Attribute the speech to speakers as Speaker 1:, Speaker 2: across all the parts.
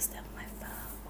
Speaker 1: rest of my phone.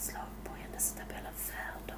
Speaker 1: anslag på hennes tabell av färder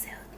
Speaker 1: seu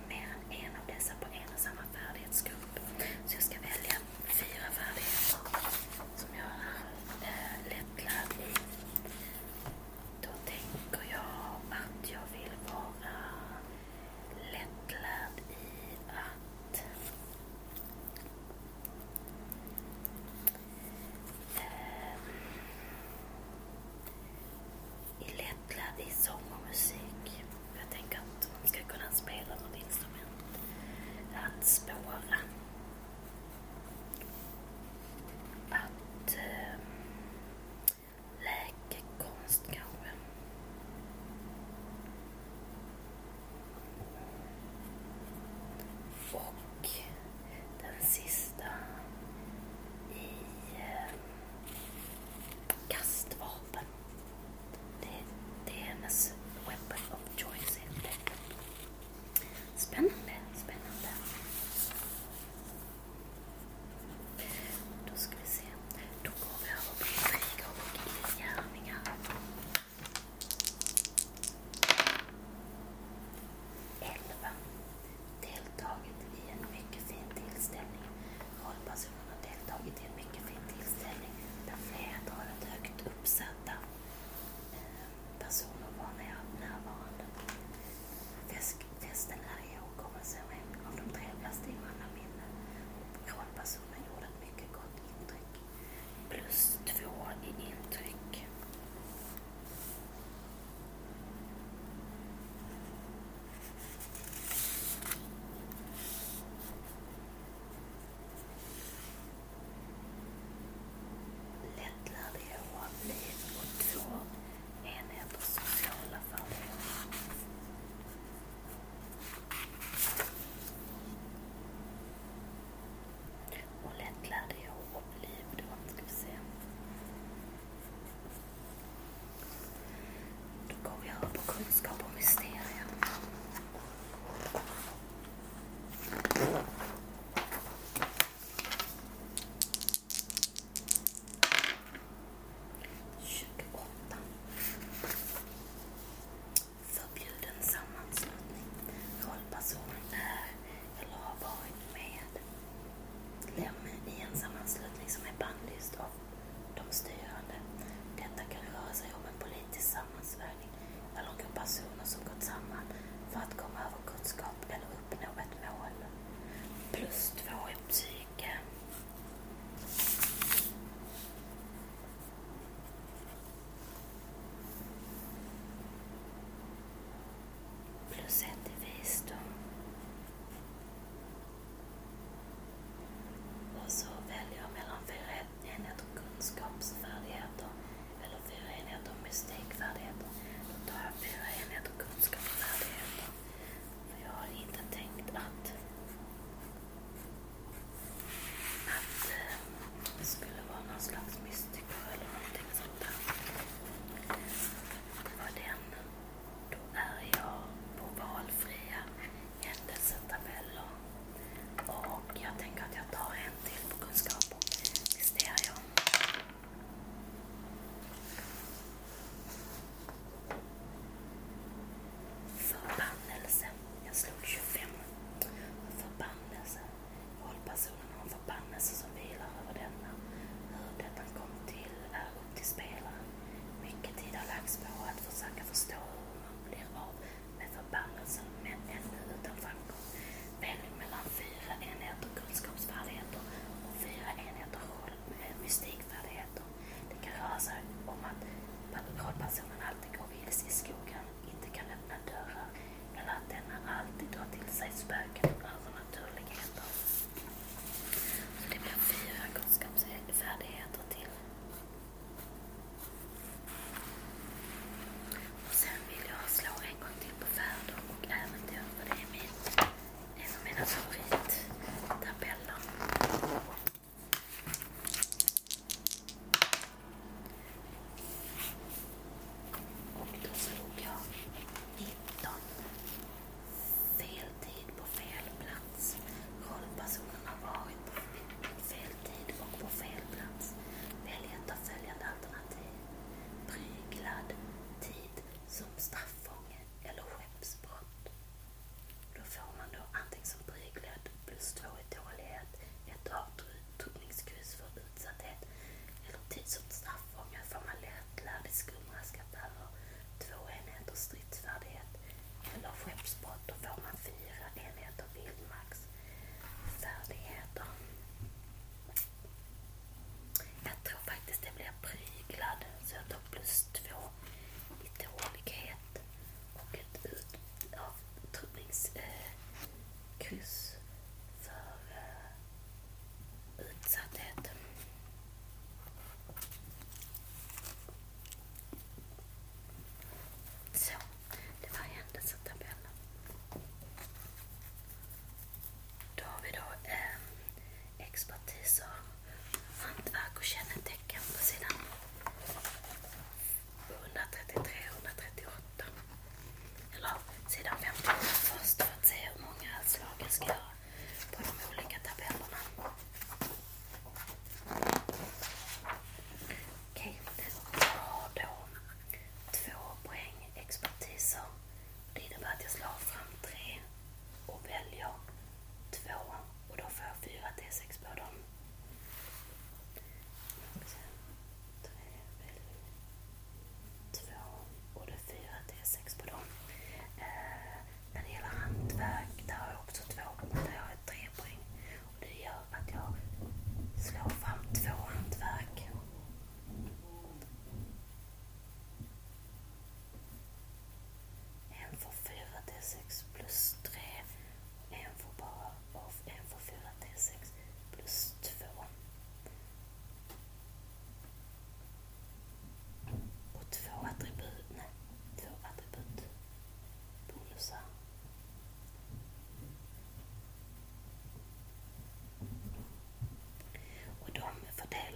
Speaker 1: personer som gått samman för att komma över kunskap eller uppnå ett mål. Plus två i psyk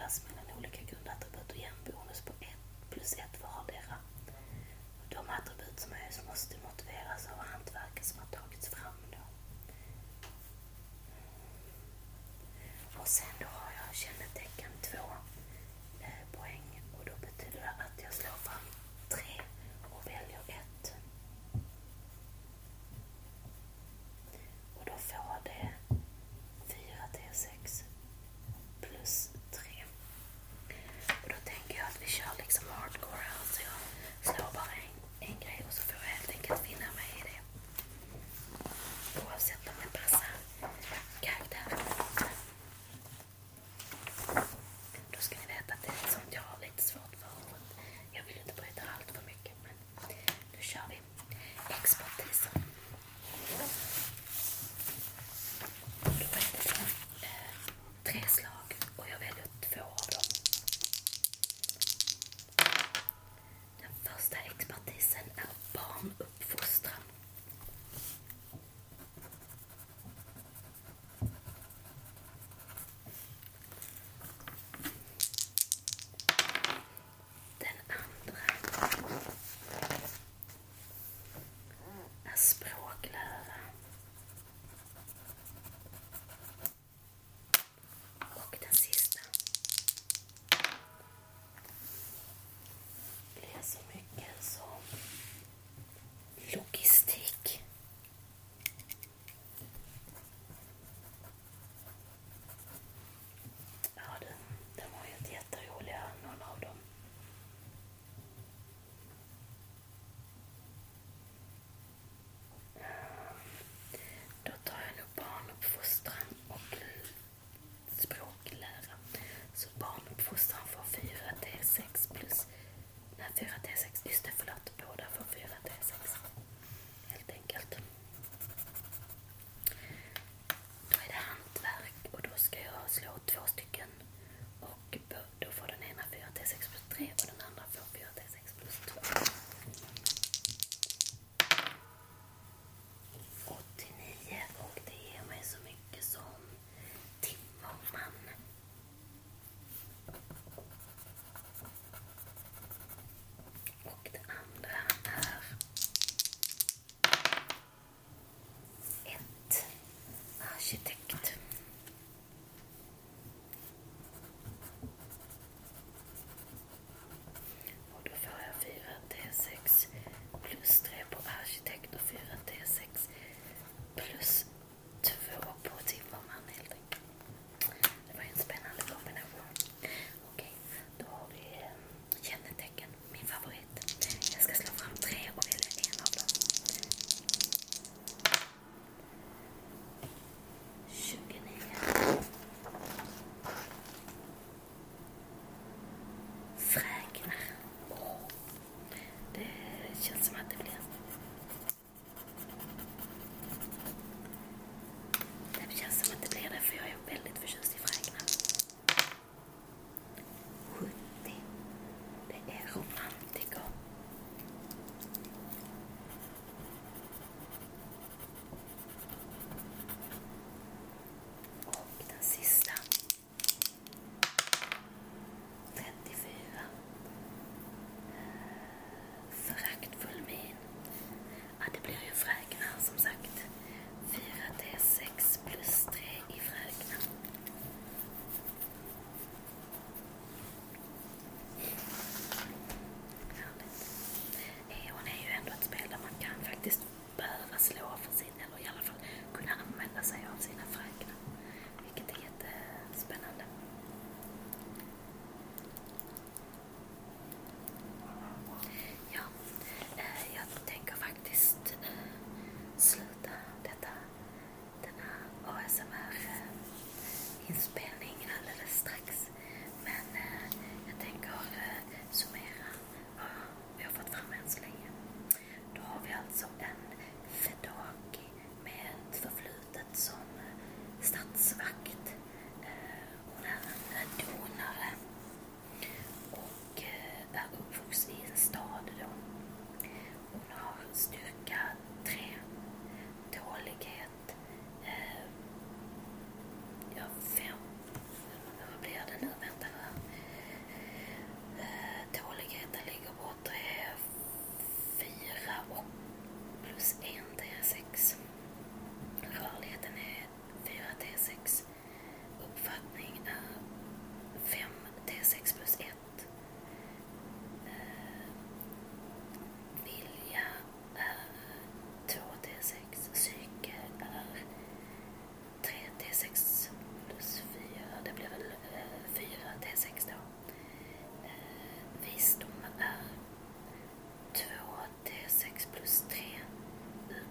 Speaker 1: fördelas mellan olika grundattribut och jämnbonus på ett plus ett vardera. De attribut som är höjs måste motiveras av hantverket som har tagits fram. Då. Och sen då pasta expertisen är barnuppfödare.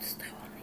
Speaker 1: с Теоном.